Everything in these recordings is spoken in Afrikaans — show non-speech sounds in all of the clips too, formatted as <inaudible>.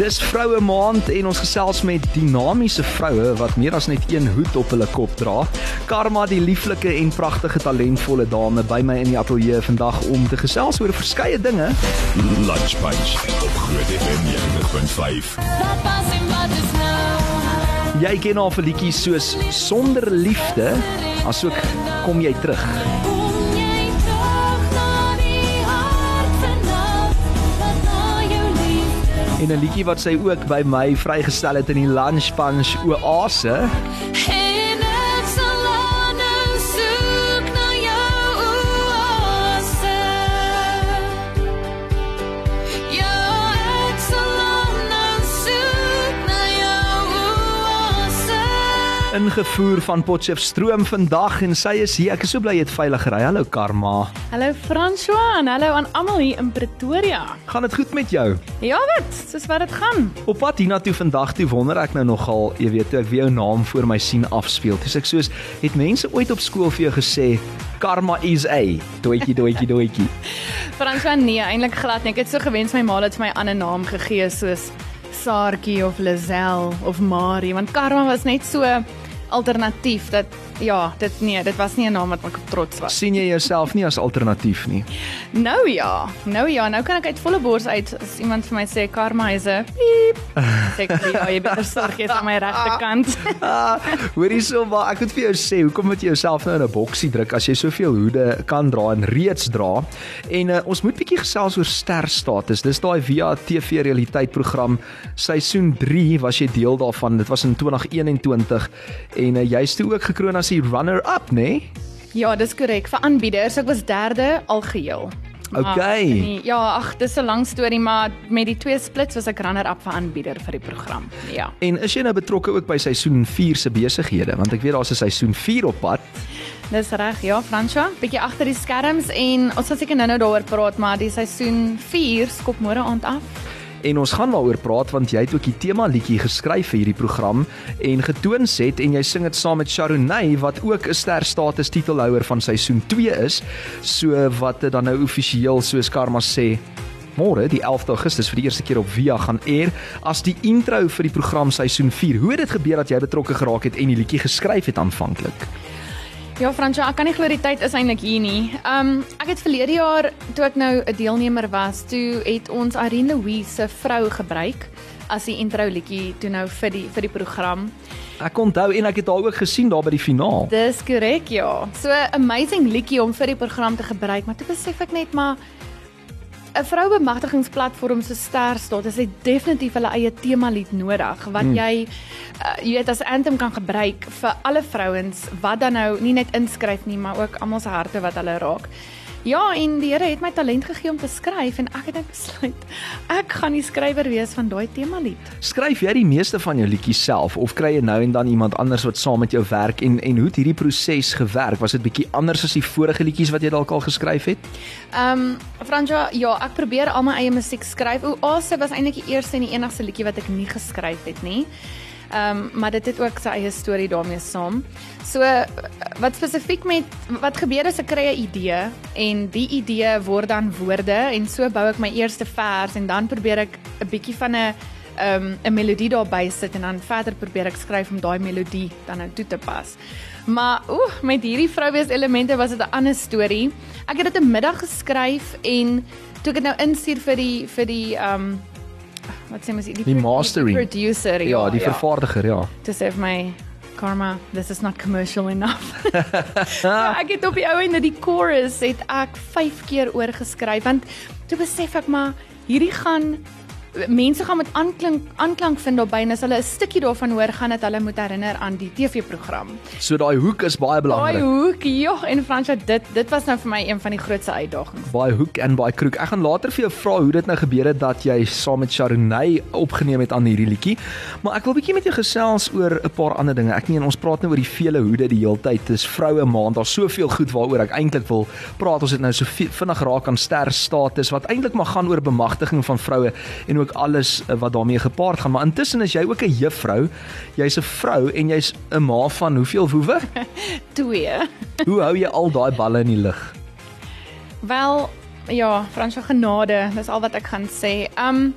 Dis vroue maand en ons gesels met dinamiese vroue wat meer as net een hoed op hulle kop dra. Karma die lieflike en pragtige talentvolle dame by my in die ateljee vandag om te gesels oor verskeie dinge. Lunch Bunch op Groot FM 90.5. Jy ken al vir liedjies soos Sonder liefde, asook Kom jy terug. En 'n liedjie wat sy ook by my vrygestel het in die Lunch Bunch Oase. Ingevoer van Potchefstroom vandag en sy is hier. Ek is so bly jy het veilig gery. Hallo Karma. Hallo François en hallo aan almal hier in Pretoria. Gaan dit goed met jou? Ja, wat? Soos wat dit gaan. Op pad hiernatoe vandag toe wonder ek nou nogal, jy weet, toe ek weer jou naam voor my sien afspeel. Dis ek soos het mense ooit op skool vir jou gesê Karma is a doetjie doetjie doetjie. <laughs> François nee, eintlik glad nie. Ek het so gewens my ma het my 'n ander naam gegee soos Saartjie of Lazel of Marie want Karma was net so alternatief dat ja, dit nee, dit was nie 'n naam wat ek trots was. sien jy jouself nie as alternatief nie? Nou ja, nou ja, nou kan ek uit volle bors uit as iemand vir my sê karma is 'n piep. Sê ek ja, jy beter <laughs> sorg jy aan my regterkant. ah, <laughs> hoorie so maar ek moet vir jou sê, hoekom moet jy jouself nou in 'n boksie druk as jy soveel hoede kan dra en reeds dra? En uh, ons moet bietjie gesels oor sterstatus. Dis daai via TV realiteit program seisoen 3 was jy deel daarvan. Dit was in 2021 en uh, jy's toe ook gekroon as die runner-up, né? Nee? Ja, dis korrek. Vir aanbieders, ek was derde algeheel. Okay. Nee, ja, ag, dis 'n lang storie, maar met die twee splits was ek runner-up vir aanbieder vir die program. Ja. En is jy nou betrokke ook by seisoen 4 se besighede? Want ek weet daar's 'n seisoen 4 op pad. Dis reg, ja, Franswa. Bietjie agter die skerms en ons sal seker nou-nou daaroor praat, maar die seisoen 4 skop môre aand af. En ons gaan daaroor praat want jy het ook die tema liedjie geskryf vir hierdie program en getoon set en jy sing dit saam met Sharonay wat ook 'n ster status titelhouer van seisoen 2 is. So wat dit dan nou offisieel soos Karma sê Môre, die 11de Augustus vir die eerste keer op Via gaan air as die intro vir die program seisoen 4. Hoe het dit gebeur dat jy betrokke geraak het en die liedjie geskryf het aanvanklik? Ja, Fransja, ek kan nie glo die tyd is eintlik hier nie. Um ek het verlede jaar toe ek nou 'n deelnemer was, toe het ons Irene Louise se vrou gebruik as die intro liedjie toe nou vir die vir die program. Ek onthou en ek het haar ook gesien daar by die finaal. Dis korrek, ja. So amazing liedjie om vir die program te gebruik, maar toe besef ek net maar 'n vroubemagtigingsplatform so ster staat, is dit definitief hulle eie tema lied nodig wat hmm. jy uh, jy weet as anthem kan gebruik vir alle vrouens wat dan nou nie net inskryf nie, maar ook almal se harte wat hulle raak. Ja, en die Here het my talent gegee om te skryf en ek het net besluit ek gaan die skrywer wees van daai tema lied. Skryf jy die meeste van jou liedjies self of kry jy nou en dan iemand anders wat saam met jou werk en en hoe het hierdie proses gewerk? Was dit bietjie anders as die vorige liedjies wat jy dalk al geskryf het? Ehm um, Franja, ja, ek probeer al my eie musiek skryf. Oase was eintlik die eerste en die enigste liedjie wat ek nie geskryf het nie. Ehm um, maar dit het ook sy eie storie daarmee saam. So wat spesifiek met wat gebeur as ek kry 'n idee en die idee word dan woorde en so bou ek my eerste vers en dan probeer ek 'n bietjie van 'n ehm um, 'n melodie daarby sit en dan verder probeer ek skryf om daai melodie dan nou toe te pas. Maar oeh, met hierdie vrouwees elemente was dit 'n ander storie. Ek het dit 'n middag geskryf en toe ek dit nou instuur vir die vir die ehm um, wat sê mens die, die mastering die producer ja, ja die ja. vervaardiger ja. To save my karma this is not commercial enough. <laughs> Ja, ek het op die ou en die chorus het ek 5 keer oorgeskryf want toe besef ek maar hierdie gaan mense gaan met aanklank aanklank vind daarbey en as hulle 'n stukkie daarvan hoor gaan dit hulle moet herinner aan die TV-program. So daai hoek is baie belangrik. Daai hoek, ja, en Fransja, dit dit was nou vir my een van die grootste uitdagings. Baie hoek en baie kroek. Ek gaan later vir jou vra hoe dit nou gebeur het dat jy saam met Sharonay opgeneem het aan hierdie liedjie. Maar ek wil bietjie met jou gesels oor 'n paar ander dinge. Ek meen ons praat nou oor die vele hoede die hele tyd. Dis vroue maand. Daar's soveel goed waaroor ek eintlik wil praat. Ons het nou so vinnig raak aan ster status wat eintlik maar gaan oor bemagtiging van vroue en ook alles eh, wat daarmee gepaard gaan, maar intussen is jy ook 'n juffrou. Jy's 'n vrou en jy's 'n ma van hoeveel woewe? <laughs> 2. <laughs> Hoe hou jy al daai balle in die lug? Wel, ja, Fransjo genade, dis al wat ek gaan sê. Um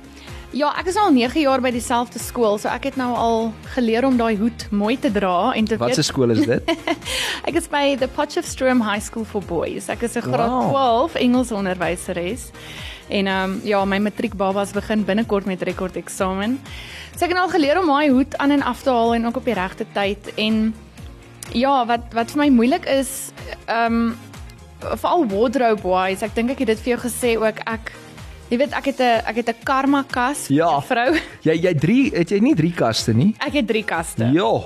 Ja, ek is al 9 jaar by dieselfde skool, so ek het nou al geleer om daai hoed mooi te dra en te Wat 'n weet skool is dit? <laughs> ek is by the Potchefstroom High School for Boys. Ek is 'n graad Wow. 12 Engels onderwyseres. En ehm um, ja, my matriekbabas begin binnekort met rekordeksamen. So ek het al geleer om my hoed aan en af te haal en ook op die regte tyd en ja, wat wat vir my moeilik is ehm um, veral wardrobe wise. Ek dink ek het dit vir jou gesê ook ek jy weet ek het 'n ek het 'n karma kas Ja. vrou. Jy jy drie het jy nie drie kaste nie? Ek het 3 kaste. Ja.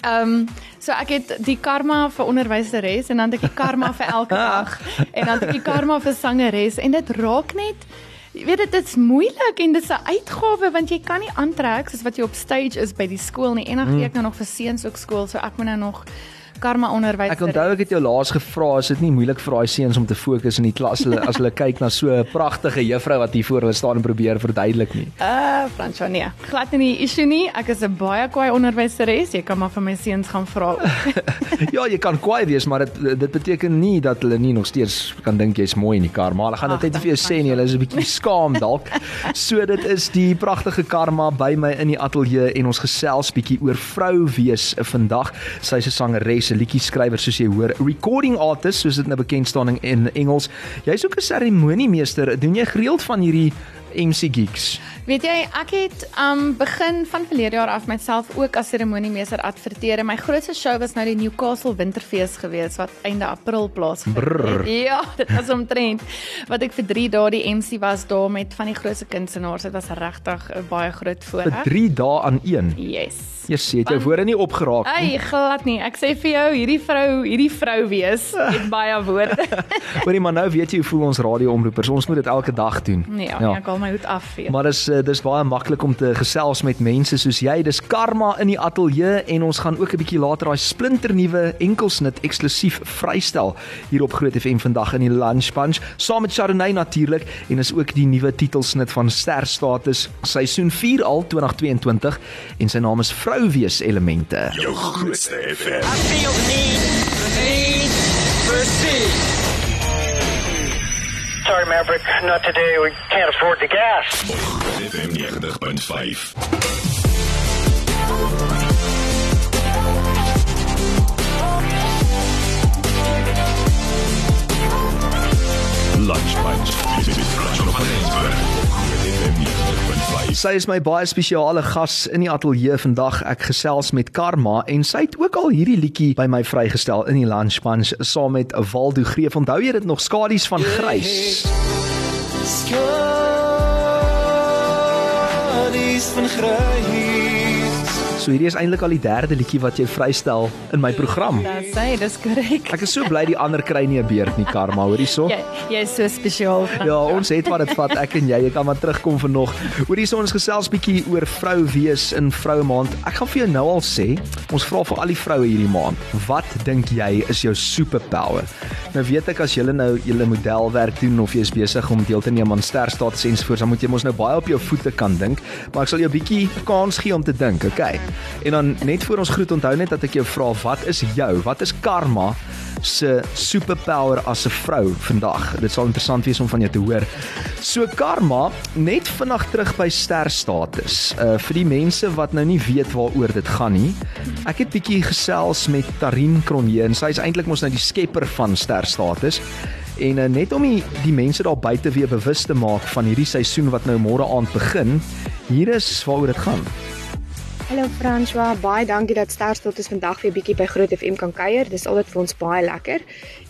Ehm um, so ek het die karma vir onderwyseres en dan het ek die karma vir elke <laughs> dag en dan het ek die karma vir sangeres en dit raak net jy weet dit is moeilik en dit is 'n uitgawe want jy kan nie aantrek soos wat jy op stage is by die skool nie. En dan gee ek nou nog vir seuns ook skool so ek moet nou nog karma onderwyseres Ek onthou ek het jou laas gevra is dit nie moeilik vir daai seuns om te fokus in die klas hulle as hulle kyk na so 'n pragtige juffrou wat hier voor hulle staan en probeer verduidelik nie. Uh, Fransjo, nee. Glad nie die issue nie. Ek is 'n baie kwaai onderwyseres. Jy kan maar vir my seuns gaan vra. <laughs> ja, jy kan kwaai wees, maar dit dit beteken nie dat hulle nie nog steeds kan dink jy's mooi in die kar, maar hulle gaan dit net vir jou sê en hulle is 'n bietjie skaam dalk. <laughs> So dit is die pragtige karma by my in die ateljee en ons gesels bietjie oor vrou wees vandag. Sy's 'n sangeres, 'n liedjie skrywer soos jy hoor, recording artist soos dit nou bekend staan in- in Engels. Jy's ook 'n seremoniemeester. Doen jy gereeld van hierdie MC gigs? Weet jy, ek het um begin van verlede jaar af myself ook as seremoniemeester adverteer. My grootste show was nou die Newcastle Winterfees gewees wat einde April plaasgevind het. <laughs> Ja, dit was omtrent wat ek vir 3 dae die MC was daar met van die grootste kunstenaars. Dit was regtig 'n baie groot Vir voorreg. 3 dae aan een. Yes. Jy sê jy woorde nie opgeraak nie. Ai, glad nie. Ek sê vir jou, hierdie vrou, hierdie vrou wees het baie woorde. <laughs> Hoorie maar nou weet jy hoe voel ons radioomroepers. Ons moet dit elke dag doen. Nee, ja, nee, ek haal my hoed af vir jou. Maar dis eh, dis baie maklik om te gesels met mense soos jy. Dis Karma in die ateljee en ons gaan ook 'n bietjie later daai splinternuwe enkelsnit eksklusief vrystel hier op Groot FM vandag in die Lunch Punch saam met Chardonnay natuurlik en is ook die nuwe titelsnit van Ster Status seisoen 4 al 2022 en sy naam is Vrouwees Elemente. Jou grootste FM. feel the need, the need for speed. Sorry, Maverick, not today. We can't afford the gas. FM 90.5. Lunch is 104.5. Sy is my baie spesiale gas in die ateljee vandag. Ek gesels met Karma en sy het ook al hierdie liedjie by my vrygestel in die lunch punch saam met Waldo Greef. Onthou jy dit nog skadu's van grys? Skadu's van grys. So hierdie is eintlik al die derde liedjie wat jy vrystel in my program. Dis hy, dis korrek. Ek is so bly die ander kry nie 'n beurt nie, Karma, hoor hierso. Jy jy is so spesiaal. Ja, ons het wat dit vat ek en jy. Jy kan maar terugkom vanoggend. Hoor hierso ons gesels bietjie oor vrou wees in vroue maand. Ek gaan vir jou nou al sê, ons vra vir al die vroue hierdie maand, wat dink jy is jou superpower? Nou weet ek as jy nou julle modelwerk doen of jy is besig om deel te neem aan sterstatus ensovoorts, dan moet jy mos nou baie op jou voete kan dink, maar ek sal jou 'n bietjie kans gee om te dink, okay? En dan net voor ons groet onthou net dat ek jou vra, wat is jou? Wat is karma? se superpower as 'n vrou vandag. Dit sal interessant wees om van jou te hoor. So karma, net vinnig terug by sterstatus. Uh vir die mense wat nou nie weet waaroor dit gaan nie. Ek het bietjie gesels met Tarin Cronje en sy is eintlik mos nou die skepper van sterstatus. En uh, net om die, die mense daar buite weer bewus te maak van hierdie seisoen wat nou môre aand begin. Hier is waaroor dit gaan. Hallo François, baie dankie dat Sterstatus vandag weer bietjie by Groot FM kan kuier. Dis altyd vir ons baie lekker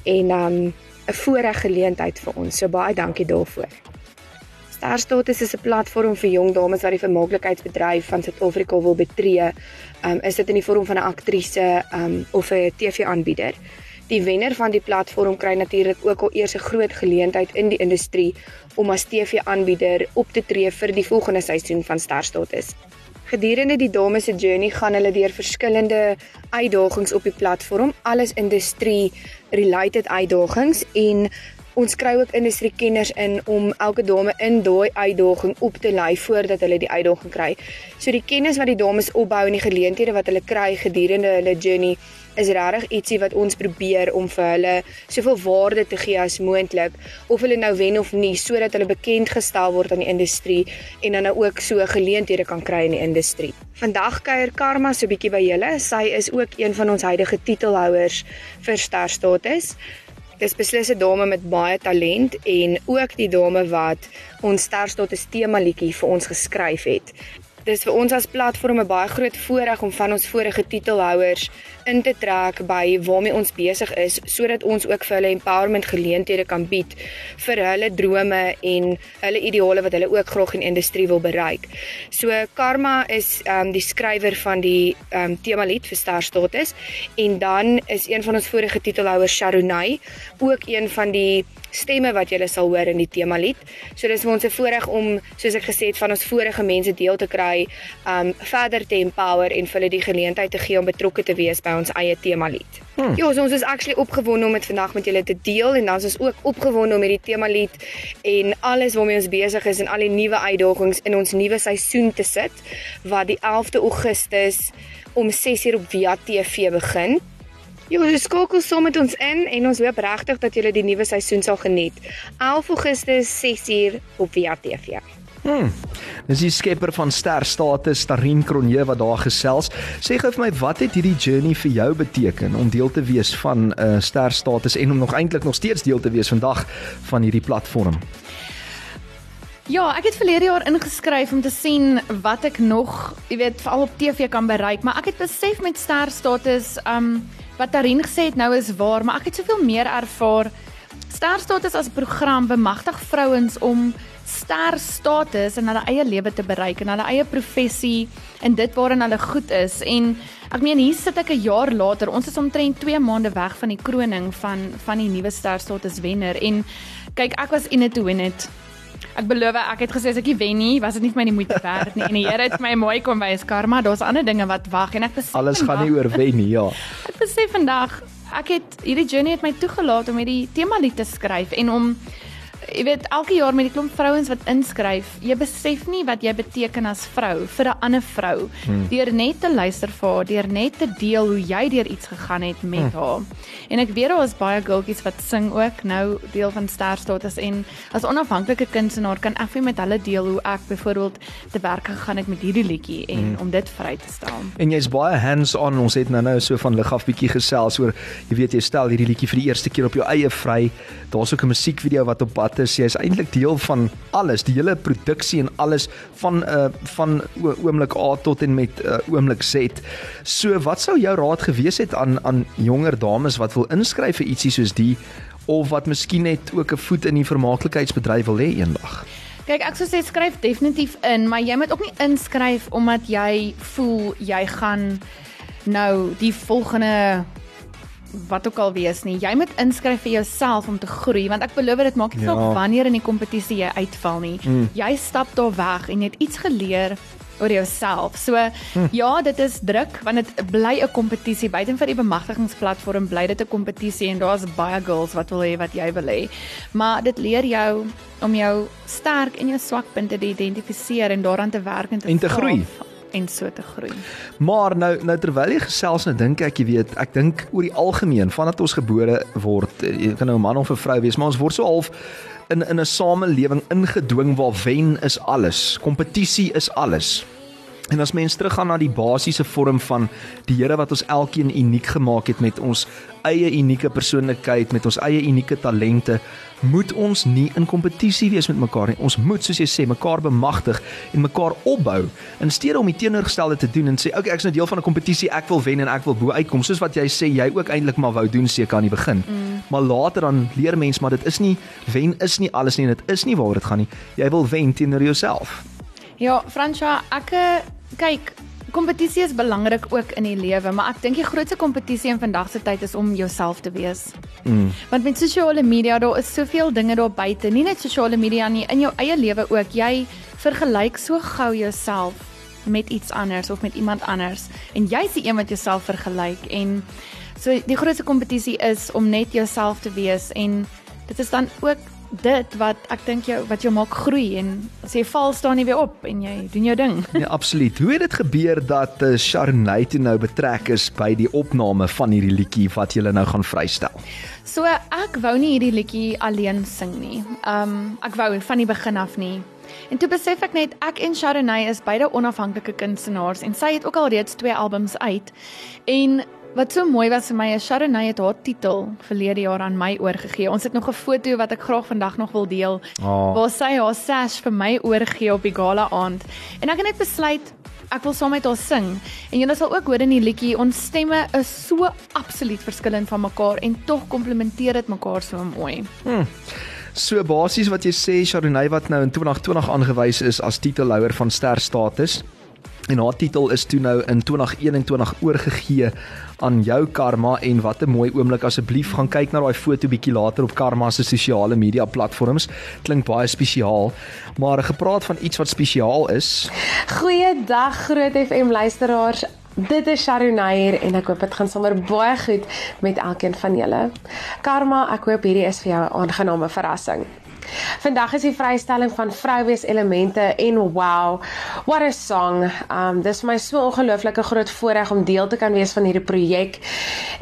en um 'n voorreg geleentheid vir ons. So baie dankie daarvoor. Sterstatus is 'n platform vir jong dames wat die vermaaklikheidsbedryf van Suid-Afrika wil betree. Um is dit in die vorm van 'n aktrise um of 'n TV-aanbieder. Die wenner van die platform kry natuurlik ook al eers 'n groot geleentheid in die industrie om as TV-aanbieder op te tree vir die volgende seisoen van Sterstatus. Gedurende die dames se journey gaan hulle deur verskillende uitdagings op die platform, alles industrie related uitdagings en ons kry ook industriekenners in om elke dame in daai uitdaging op te lei voordat hulle die uitdaging kry. So die kennis wat die dames opbou en die geleenthede wat hulle kry gedurende hulle journey is regtig ietsie wat ons probeer om vir hulle soveel waarde te gee as moontlik of hulle nou wen of nie sodat hulle bekend gestel word aan die industrie en dan nou ook so geleenthede kan kry in die industrie. Vandag kuier Karma so bietjie by julle. Sy is ook een van ons huidige titelhouers vir sterstatus. Dis beslis 'n dame met baie talent en ook die dame wat ons sterstatus tema liedjie vir ons geskryf het. Dis vir ons as platform 'n baie groot voorreg om van ons vorige titelhouers in te trek by waarmee ons besig is sodat ons ook vir hulle empowerment geleenthede kan bied vir hulle drome en hulle ideale wat hulle ook graag in industrie wil bereik. So Karma is ehm um, die skrywer van die ehm um, tema lied vir Star Status en dan is een van ons vorige titelhouers Sharonay ook een van die stemme wat jy sal hoor in die tema lied. So dis vir ons 'n voorreg om soos ek gesê het van ons vorige mense deel te kry, um verder te empower en vir hulle die geleentheid te gee om betrokke te wees by ons eie tema lied. Hmm. Ja, so ons is actually opgewonde om dit vandag met julle te deel en dan is ons ook opgewonde om hierdie tema lied en alles waarmee ons besig is en al die nuwe uitdagings in ons nuwe seisoen te sit wat die 11de Augustus om 6:00 op Via TV begin. Jo, jy skakel saam met ons in en ons hoop regtig dat julle die nuwe seisoen sal geniet. 11 Augustus 6uur op Via TV. Hmm. Dis die skepper van Ster Status, Tarin Kronje wat daar gesels. Sê gou vir my, wat het hierdie journey vir jou beteken om deel te wees van 'n uh, Ster Status en om nog eintlik nog steeds deel te wees vandag van hierdie platform? Ja, ek het verlede jaar ingeskryf om te sien wat ek nog, jy weet, veral op TV kan bereik, maar ek het besef met Ster Status, um wat Tarin gesê het nou is waar, maar ek het soveel meer ervaar. Ster status as 'n program bemagtig vrouens om ster status in hulle eie lewe te bereik en hulle eie professie en dit waarin hulle goed is. En ek meen hier sit ek 'n jaar later. Ons is omtrent 2 maande weg van die kroning van van die nuwe ster status wenner. En kyk ek was in it to win it. Ek beloof ek het gesê as ek nie wen nie, was dit nie vir my die moeite werd nie. En die Here het my mooi kom wys karma, daar's ander dinge wat wag. En ek besef alles gaan nie oor wen nie, ja. <laughs> Ek besef vandag ek het hierdie journey het my toegelaat om hierdie tema lied te skryf en om jy weet elke jaar met die klomp vrouens wat inskryf, jy besef nie wat jy beteken as vrou vir 'n ander vrou. Hmm. Deur net te luister vir haar, deur net te deel hoe jy deur iets gegaan het met hmm. haar. En ek weet daar is baie girltjies wat sing ook nou deel van Ster Status en as onafhanklike kunstenaar kan ek vir met hulle deel hoe ek byvoorbeeld te werk gegaan het met hierdie liedjie en hmm. om dit vry te stel. En jy's baie hands-on. Ons het nou-nou so van lig af bietjie gesels oor jy weet jy stel hierdie liedjie vir die eerste keer op jou eie vry. Daar's ook 'n musiekvideo wat op pad is. Jy's eintlik deel van alles, die hele produksie en alles van uh, eh, van oomblik A tot en met uh, oomblik Z. So wat sou jou raad gewees het aan aan jonger dames wat wil inskryf vir ietsie soos die of wat miskien net ook 'n voet in die vermaaklikheidsbedryf wil hê eendag? Kyk, ek sou sê skryf definitief in, maar jy moet ook nie inskryf omdat jy voel jy gaan nou die volgende wat ook al wees nie. Jy moet inskryf vir jouself om te groei want ek beloof dit maak nie saak ja. wanneer in die kompetisie jy uitval nie. Mm. Jy stap daar weg en jy het iets geleer oor jouself. So mm. ja, dit is druk want dit bly 'n kompetisie. Buiten vir die bemagtigingsplatform bly dit 'n kompetisie en daar's baie girls wat wil hê wat jy wil hê. Maar dit leer jou om jou sterk en jou swakpunte te identifiseer en daaraan te werk en te, en te groei en so te groei. Maar nou nou terwyl jy gesels nou dink ek jy weet, ek dink oor die algemeen vandat ons gebore word, eh, jy kan nou 'n man of 'n vrou wees, maar ons word so half in in 'n samelewing ingedwing waar wen is alles, kompetisie is alles. En as mens teruggaan na die basiese vorm van die Here wat ons elkeen uniek gemaak het met ons eie unieke persoonlikheid, met ons eie unieke talente, moet ons nie in kompetisie wees met mekaar nie. Ons moet, soos jy sê, mekaar bemagtig en mekaar opbou in steede om die teenoorgestelde te doen en sê, "Oké, okay, ek is nou deel van 'n kompetisie, ek wil wen en ek wil bo uitkom." Soos wat jy sê, jy ook eintlik maar wou doen seker aan die begin. Mm. Maar later dan leer mens maar dit is nie wen is nie alles nie, dit is nie waaroor dit gaan nie. Jy wil wen teenoor jouself. Ja, Franswa, ek eh, kyk, kompetisie is belangrik ook in die lewe, maar ek dink die grootste kompetisie in vandag se tyd is om jouself te wees. Mm. Want met sosiale media, daar is soveel dinge daar buite, nie net sosiale media nie, in jou eie lewe ook. Jy vergelyk so gou jouself met iets anders of met iemand anders en jy's die een wat jouself vergelyk en so die grootste kompetisie is om net jouself te wees en dit is dan ook dit wat ek dink jou wat jou maak groei en as jy val staan jy weer op en jy doen jou ding. <laughs> Ja, absoluut. Hoe het dit gebeur dat uh, Sharnay toe nou betrek is by die opname van hierdie liedjie wat jy nou gaan vrystel? So ek wou nie hierdie liedjie alleen sing nie. Um ek wou van die begin af nie. En toe besef ek net ek en Sharnay is beide onafhanklike kunstenaars en sy het ook al reeds twee albums uit. En Wat so mooi was vir my is Sharonay het haar titel verlede jaar aan my oorgegee. Ons het nog 'n foto wat ek graag vandag nog wil deel Oh. waar sy haar sash vir my oorgegee op die gala aand. En ek het net besluit ek wil saam met haar sing. En julle sal ook hoor in die liedjie ons stemme is so absoluut verskillend van mekaar en tog komplementeer dit mekaar so mooi. So basies wat jy sê Sharnay wat nou in 2020 aangewys is as titelhouer van ster status en haar titel is toe nou in 2021 oorgegee aan jou Karma en wat 'n mooi oomblik asseblief gaan kyk na daai foto bietjie later op Karma se sosiale media platforms klink baie spesiaal maar gepraat van iets wat spesiaal is Goeiedag Groot FM luisteraars. Dit is Sharonay hier en ek hoop dit gaan sommer baie goed met elkeen van julle. Karma, ek hoop hierdie is vir jou 'n aangename verrassing. Vandag is die vrystelling van Vrouwees elemente en wow, what a song. Um dis vir my so ongelooflike groot voorreg om deel te kan wees van hierdie projek.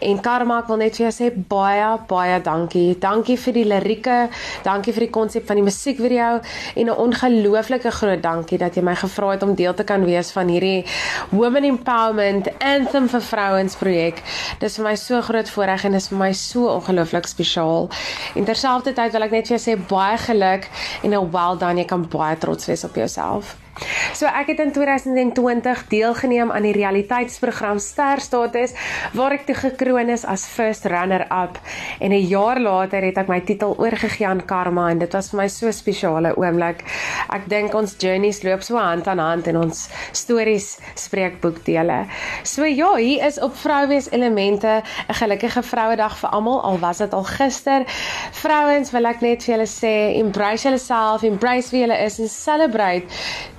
En Karma, ek wil net vir jou sê baie baie dankie. Dankie vir die lirieke, dankie vir die konsep van die musiekvideo en 'n ongelooflike groot dankie dat jy my gevra het om deel te kan wees van hierdie Women Empowerment Anthem vir Vrouens projek. Dis vir my so groot voorreg en dis vir my so ongelooflik spesiaal. En terselfdertyd wil ek net vir jou sê baie geluk en 'n well done. Jy kan baie trots wees op jouself. So ek het in 2020 deelgeneem aan die realiteitsprogram Ster Status waar ek toe gekroon is as first runner up en 'n jaar later het ek my titel oorgegee aan Karma en dit was vir my so 'n spesiale oomblik. Ek dink ons journeys loop so hand aan hand en ons stories spreek boekdele. So ja, hier is op Vrouwees Elemente 'n gelukkige Vrouedag vir almal al was dit al gister. Vrouens wil ek net vir julle sê, embrace julleself, embrace wie julle is en celebrate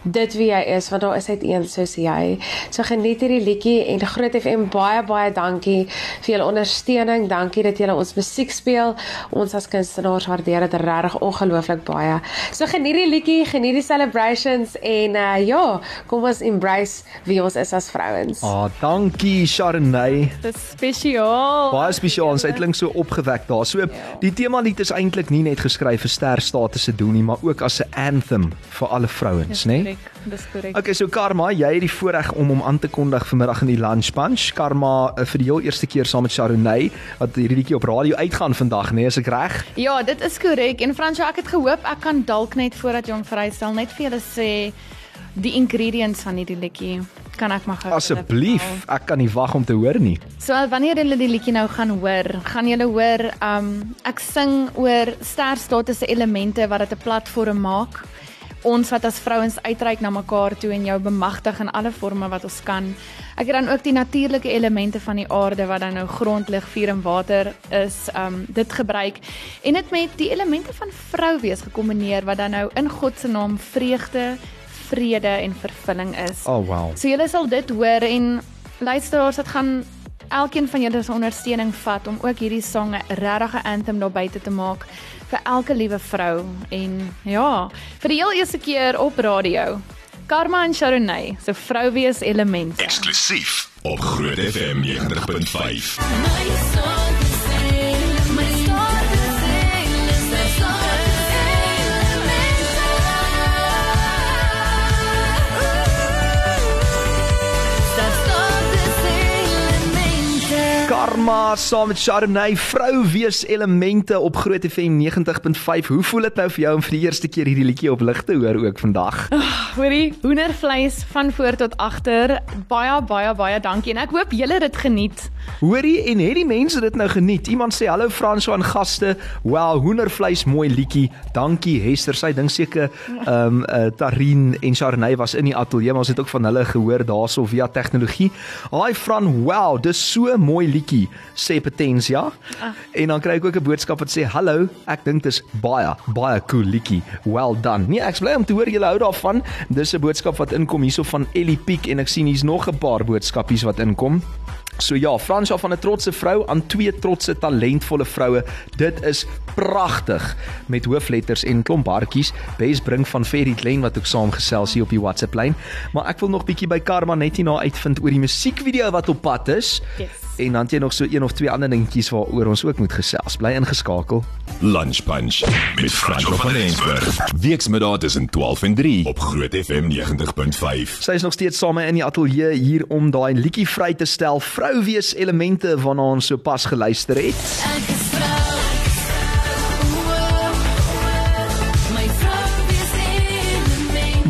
dit wie jy is want daar is net een soos jy. So geniet hierdie liedjie en Groot FM baie baie dankie vir julle ondersteuning. Dankie dat julle ons musiek speel. Ons as kunstenaars waardeer dit regtig ongelooflik baie. So geniet die liedjie, geniet die celebrations en uh, ja, kom ons embrace wie ons is as vrouens. Ah, dankie Sharnay. Dis spesiaal. Baie spesiaal sy klink so opgewek daar. So die tema lied is eintlik nie net geskryf vir ster status se doel nie, maar ook as 'n anthem vir alle vrouens, né? Nee? Dis korrek. Okay, so Karma, jy het die voorreg om hom aan te kondig vanmiddag in die Lunch Punch. Karma uh, vir die heel eerste keer saam met Sharunay wat hierdie liedjie op radio uitgaan vandag, né? Nee, is ek reg? Ja, dit is korrek. En Fransjo, ek het gehoop ek kan dalk net voordat jy hom vrystel net vir julle sê die ingredients van hierdie liedjie. Kan ek maar gou Asseblief, ek kan nie wag om te hoor nie. So wanneer julle die liedjie nou gaan hoor, gaan julle hoor um ek sing oor sterstatus se elemente wat dit 'n platform maak. Ons wat as vrouens uitreik na mekaar toe en jou bemagtig in alle forme wat ons kan. Ek het dan ook die natuurlike elemente van die aarde wat dan nou grond, lug, vuur en water is, um dit gebruik en dit met die elemente van vrou wees gekombineer wat dan nou in God se naam vreugde, vrede en vervulling is. Oh wow. So julle sal dit hoor en luisteraars, dit gaan elkeen van julle se ondersteuning vat om ook hierdie sang 'n regte anthem daar buite te maak vir elke liewe vrou en ja, vir die heel eerste keer op radio. Karma en Sharonay, so vrou wees elemente. Eksklusief op Groot FM 90.5. Karma saam met Sharunay, vrou wees elemente op Groot FM 90.5. Hoe voel dit nou vir jou om vir die eerste keer hierdie liedjie op lig te hoor ook vandag? Hoorie, hoendervleis van voor tot agter. Baie baie baie dankie en ek hoop julle het dit geniet. Hoorie en het die mense dit nou geniet? Iemand sê hallo Frans aan gaste. Wow, hoendervleis mooi liedjie. Dankie Hester. Sy dink seker ehm um, uh, Tarin en Sharunay was in die ateljee, maar ons het ook van hulle gehoor daarso via tegnologie. Haai Fran, wow, dis so mooi liedjie, sê Potensia. Ah. En dan kry ek ook 'n boodskap wat sê hallo, ek dink dis baie baie cool liedjie. Well done. Nee, ek's bly om te hoor julle hou daarvan. Dis 'n boodskap wat inkom hierso van Ellie Piek en ek sien hier's nog 'n paar boodskapies wat inkom. So ja, Fransja van 'n trotse vrou aan twee trotse talentvolle vroue. Dit is pragtig met hoofletters en klomp hartjies. Bes bring van Ferry Glen wat ook saamgesels hier op die WhatsApp lyn. Maar ek wil nog bietjie by Karma net hierna uitvind oor die musiekvideo wat op pad is. Yes. En dan het jy nog so een of twee ander dingetjies waaroor ons ook moet gesels. Bly ingeskakel. Lunch Punch met Franco van Rensburg. Weksmiddag tussen 12 en 3 op Groot FM 90.5. Sy is nog steeds saam my in die ateljee hier om daai liedjie vry te stel. Vrou wees elemente waarna ons sopas geluister het. Ek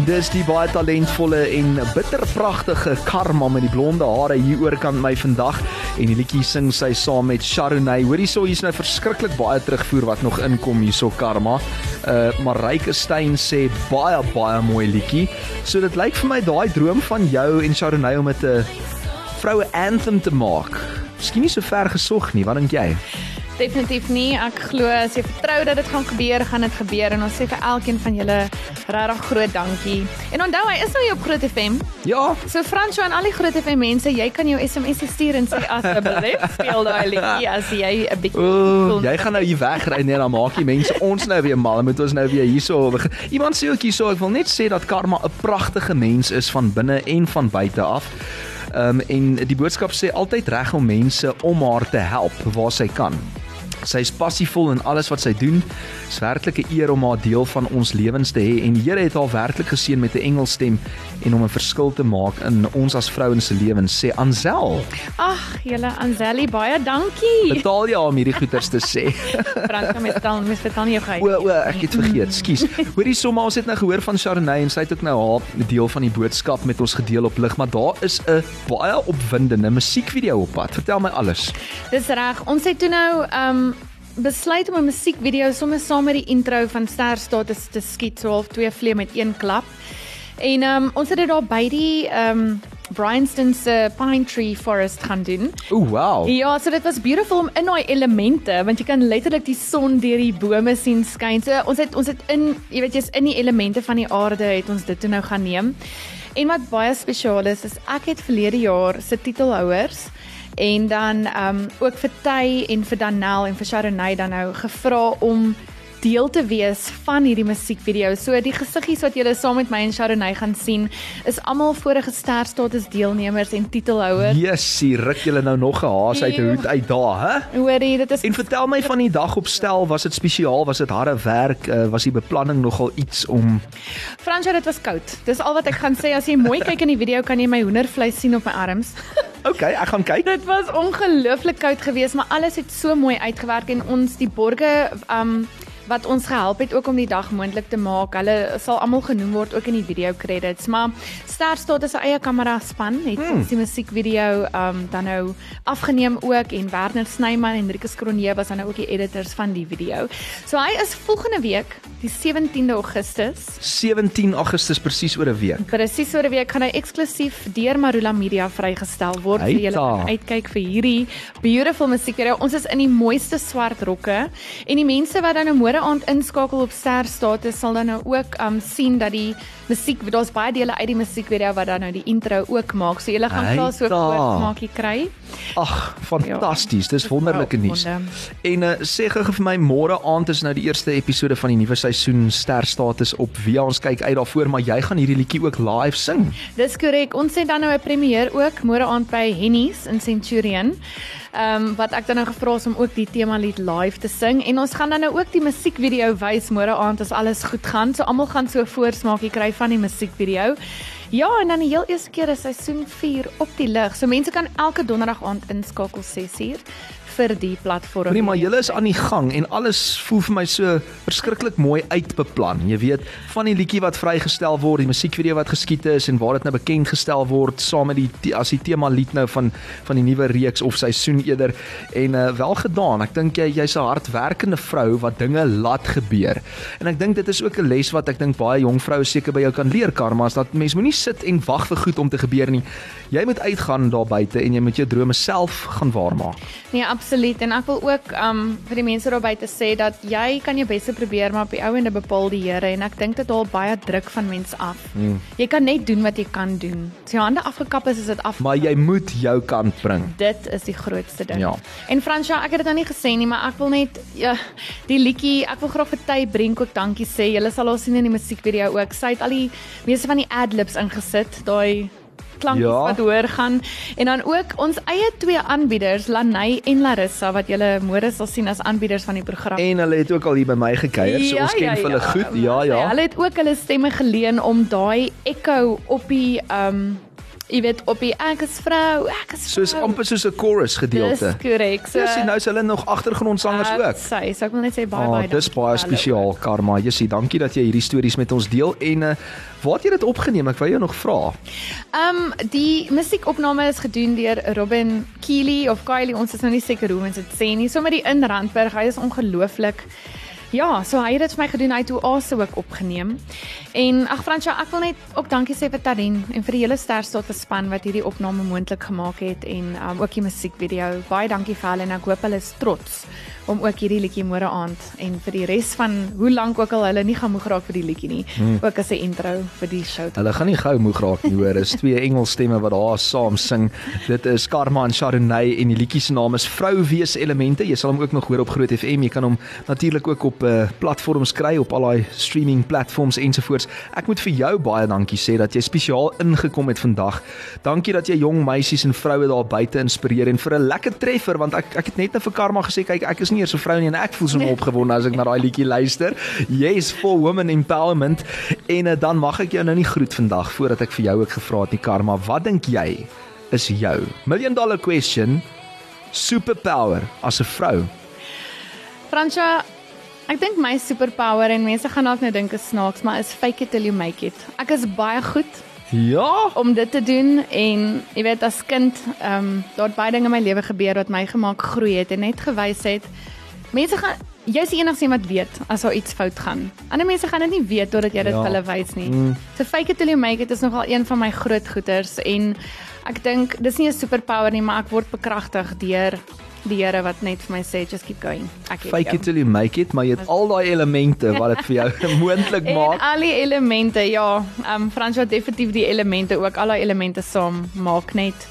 Dis die baie talentvolle en bitterpragtige Karma met die blonde hare hier oorkant my vandag en die liedjie sing sy saam met Sharonay. Hoor hierso hier's nou verskriklik baie terugvoer wat nog inkom hierso Karma. Uh Marike Steyn sê baie baie mooi liedjie. So dit lyk vir my daai droom van jou en Sharonay om 'n vroue anthem te maak. Miskien nie so ver gesog nie, wat dink jy? Definitief nie. Ek glo as jy vertrou dat dit gaan gebeur, gaan dit gebeur en ons sê vir elkeen van julle regtig groot dankie. En onthou, hy is nou hier op Groot FM. Ja, So Fransjo en al die Groot FM mense, jy kan jou SMS stuur en sê asseblief speel daai liedjie <laughs> as jy 'n bietjie O, jy gaan nou hier wegry nee, dan maak die mense ons nou weer mal. Moet ons nou weer hierso. Iemand sê ook hierso, ek wil net sê dat Karma 'n pragtige mens is van binne en van buite af. Ehm um, en die boodskap sê altyd reg om mense om haar te help waar sy kan. Sy is passievol in alles wat sy doen. Dit is werklik 'n eer om haar deel van ons lewens te hê en die Here het haar werklik geseën met 'n engelstem en om 'n verskil te maak in ons as vrouens se lewens, sê Ansel. Ag, julle Anzeli, baie dankie. Betaal jy om hierdie goeters te sê? <laughs> Fransjo met dan met vertel jou gou. O, o, ek het vergeet. Skus. Hoorie sommer ons het nou gehoor van Sharonay en sy het ook nou haar deel van die boodskap met ons gedeel op lig, maar daar is 'n baie opwindende musiekvideo op pad. Vertel my alles. Dis reg. Ons het toe nou um besluit om 'n musiekvideo sommer saam met die intro van Ster Status te skiet, so half twee vleie met een klap. En um ons het dit daar by die um Bryanston se Pine Tree Forest gaan doen. O, wow. Ja, so dit was beautiful om in daai elemente, want jy kan letterlik die son deur die bome sien skyn. So ons het ons het in, jy weet jy's in die elemente van die aarde het ons dit toe nou gaan neem. En wat baie spesiaal is, is ek het verlede jaar se titelhouers en dan ehm um, ook vir Tay en vir Danel en vir Sharonay dan nou gevra om deel te wees van hierdie musiekvideo. So die gesiggies wat julle saam met my en Sharonay gaan sien, is almal vorige sterstatus deelnemers en titelhouers. Jessie, ruk julle nou nog 'n haas uit 'n hoed uit daar, hè? Hoorie, dit is En vertel my van die dag op stel, was dit spesiaal? Was dit harde werk? Uh, was die beplanning nogal iets om Fransjo, dit was koud. Dis al wat ek gaan sê. As jy mooi kyk in die video, kan jy my hoendervleis sien op my arms. <laughs> Okay, ek gaan kyk. Dit was ongelooflik koud geweest, maar alles het so mooi uitgewerk en ons die borge um wat ons gehelp het ook om die dag moontlik te maak. Hulle sal almal genoem word ook in die video credits, maar Sterstaat is 'n eie kamera span het hmm. die musiekvideo um dan nou afgeneem ook en Werner Snyman en Rikus Kronje was dan nou ook die editors van die video. So hy is volgende week, die 17de Augustus, 17 Augustus presies oor 'n week. Presies oor 'n week gaan hy eksklusief deur Marula Media vrygestel word vir julle kan uitkyk vir hierdie beautiful musiekvideo. Ons is in die mooiste swart rokke en die mense wat dan nou môre aand inskakel op Ster Status sal dan nou ook um sien dat die musiek daar's baie dele uit die musiekvideo wat dan nou die intro ook maak. So julle gaan klaar so voorsmaakie kry. Ag, fantasties. Dis Dis wonderlike nuus. En uh, sê gou vir my môre aand is nou die eerste episode van die nuwe seisoen Ster Status op. Via ons kyk uit daarvoor, maar jy gaan hierdie liedjie ook live sing. Dis korrek. Ons het dan nou 'n premier ook môre aand by Hennies in Centurion. Ehm um, wat ek dan nou gevra is om ook die tema lied live te sing en ons gaan dan nou ook die musiekvideo wys môre aand as alles goed gaan. So almal gaan so 'n voorsmaakie kry van die musiekvideo. Ja, en dan die heel eerste keer is seisoen 4 op die lig. So mense kan elke donderdag aand inskakel 6uur vir die platform. Nee, maar julle is aan die gang en alles voel vir my so verskriklik mooi uitbeplan. Jy weet, van die liedjie wat vrygestel word, die musiekvideo wat geskiet is en waar dit nou bekend gestel word saam met die as die tema lied nou van van die nuwe reeks of seisoen eerder en uh, wel gedaan. Ek dink jy jy's 'n hardwerkende vrou wat dinge laat gebeur. En ek dink dit is ook 'n les wat ek dink baie jong vroue seker by jou kan leer, Karma, is dat mens moenie sit en wag vir goed om te gebeur nie. Jy moet uitgaan daar buite en jy moet jou drome self gaan waarmaak. Nee, absoluut Absoluut en ek wil ook um vir die mense daar buite sê dat jy kan jou bes probeer maar op die ou ende bepaal die Here en ek dink dit haal baie druk van mense af. Mm. Jy kan net doen wat jy kan doen. As jou hande afgekap is, is dit af. Maar jy moet jou kant bring. Dit is die grootste ding. Ja. En Fransja, ek het dit nou nie gesê nie, maar ek wil net ja, die liedjie, ek wil graag vir Ty Brink ook dankie sê. Julle sal haar sien in die musiekvideo ook. Sy het al die meeste van die ad-libs ingesit, daai klankies Ja. wat hoor gaan en dan ook ons eie twee aanbieders Lanay en Larissa wat julle môre sal sien as aanbieders van die program. En hulle het ook al hier by my gekuier, so ons ken hulle goed. Ja, ja. Hulle het ook hulle stemme geleen om daai echo op die um jy weet op die ek is vrou, ek is vrou. Soos amper soos 'n chorus gedeelte. Dis korrek. So Ja, sien nou is hulle nog agtergrondsangers ook. Sy, so ek wil net sê baie Ah, baie dis baie spesiaal. Karma. Jessie, dankie dat jy hierdie stories met ons deel en uh, waar het jy dit opgeneem? Ek wou jou nog vra. Um die musiekopname is gedoen deur Robin Keely of Kylie, ons is nou nie seker hoe ons dit sê nie. Sommer die in Randburg, hy is ongelooflik. Ja, so hy het dit vir my gedoen, hy het Oase ook opgeneem. En ag Fransja, ek wil net ook dankie sê vir Tarin en vir die hele Sterstaat span wat hierdie opname moontlik gemaak het en um, ook die musiekvideo. Baie dankie vir hulle en ek hoop hulle is trots om ook hierdie liedjie môre aand en vir die res van hoe lank ook al hulle nie gaan moeg raak vir die liedjie nie, hmm. ook as 'n intro vir die show. Hulle gaan nie gou moeg raak nie, hoor. Is twee Engelsstemme wat daar saam sing. Dit is Karma en Chardonnay en die liedjie se naam is Vrou wees elemente. Jy sal hom ook nog hoor op Groot FM. Jy kan hom natuurlik ook op uh, platforms kry op al daai streaming platforms ensovoorts. Ek moet vir jou baie dankie sê dat jy spesiaal ingekom het vandag. Dankie dat jy jong meisies en vroue daar buite inspireer en vir 'n lekker treffer want ek ek het net nou vir Karma gesê kyk ek is nie eers 'n vrou nie en ek voel so opgewonde as ek na daai liedjie luister. Yes for women empowerment en uh, dan mag ek jou nou nie groet vandag voordat ek vir jou ook gevra het nie Karma. Wat dink jy is jou million dollar question superpower as 'n vrou? Fransja, ek dink my superpower en mense gaan dalk nou dink is snaaks, maar is fake it till you make it. Ek is baie goed Ja, om dit te doen en jy weet as kind, ehm um, daar het baie dinge in my lewe gebeur wat my gemaak groei het en net gewys het mense gaan jy's die enigste een wat weet as daar iets fout gaan. Ander mense gaan dit nie weet totdat jy dit Ja. vir hulle wys nie. Mm. So fake it till you make it is nogal een van my groot goeters en ek dink dis nie 'n superpower nie, maar ek word bekragtig deur die Here wat net vir my sê just keep going. Ek het fake jou. it till you make it, maar jy het al daai elemente wat dit vir jou <laughs> moontlik En maak. al die elemente, ja, ehm um, Frans wat definitief die elemente ook, al daai elemente saam maak net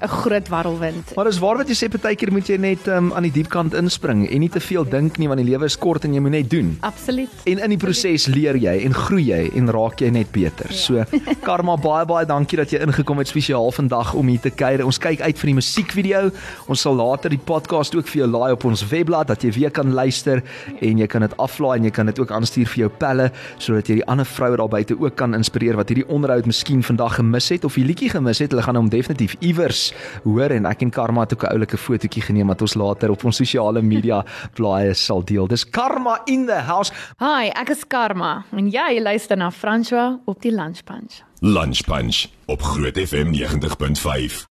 'n groot warrelwind. Maar dis waar wat jy sê partykeer moet jy net um, aan die diep kant inspring en nie te veel dink nie want die lewe is kort en jy moet net doen. Absoluut. En in die proses leer jy en groei jy en raak jy net beter. Ja. So <laughs> Karma baie baie dankie dat jy ingekom het spesiaal vandag om hier te kuier. Ons kyk uit vir die musiekvideo. Ons sal later die podcast ook vir jou laai op ons webblad dat jy weer kan luister en jy kan dit aflaai en jy kan dit ook aanstuur vir jou pelle sodat jy die ander vroue daar buite ook kan inspireer wat hierdie onderhoud miskien vandag gemis het of die liedjie gemis het. Hulle gaan hom definitief iewers hoor en ek en Karma het ook 'n oulike fotootjie geneem wat ons later op ons sosiale media <laughs> blaaie sal deel. Dis Karma in the house. Hi, ek is Karma en jy luister na François op die Lunch Punch. Lunch Punch op Groot FM 90.5.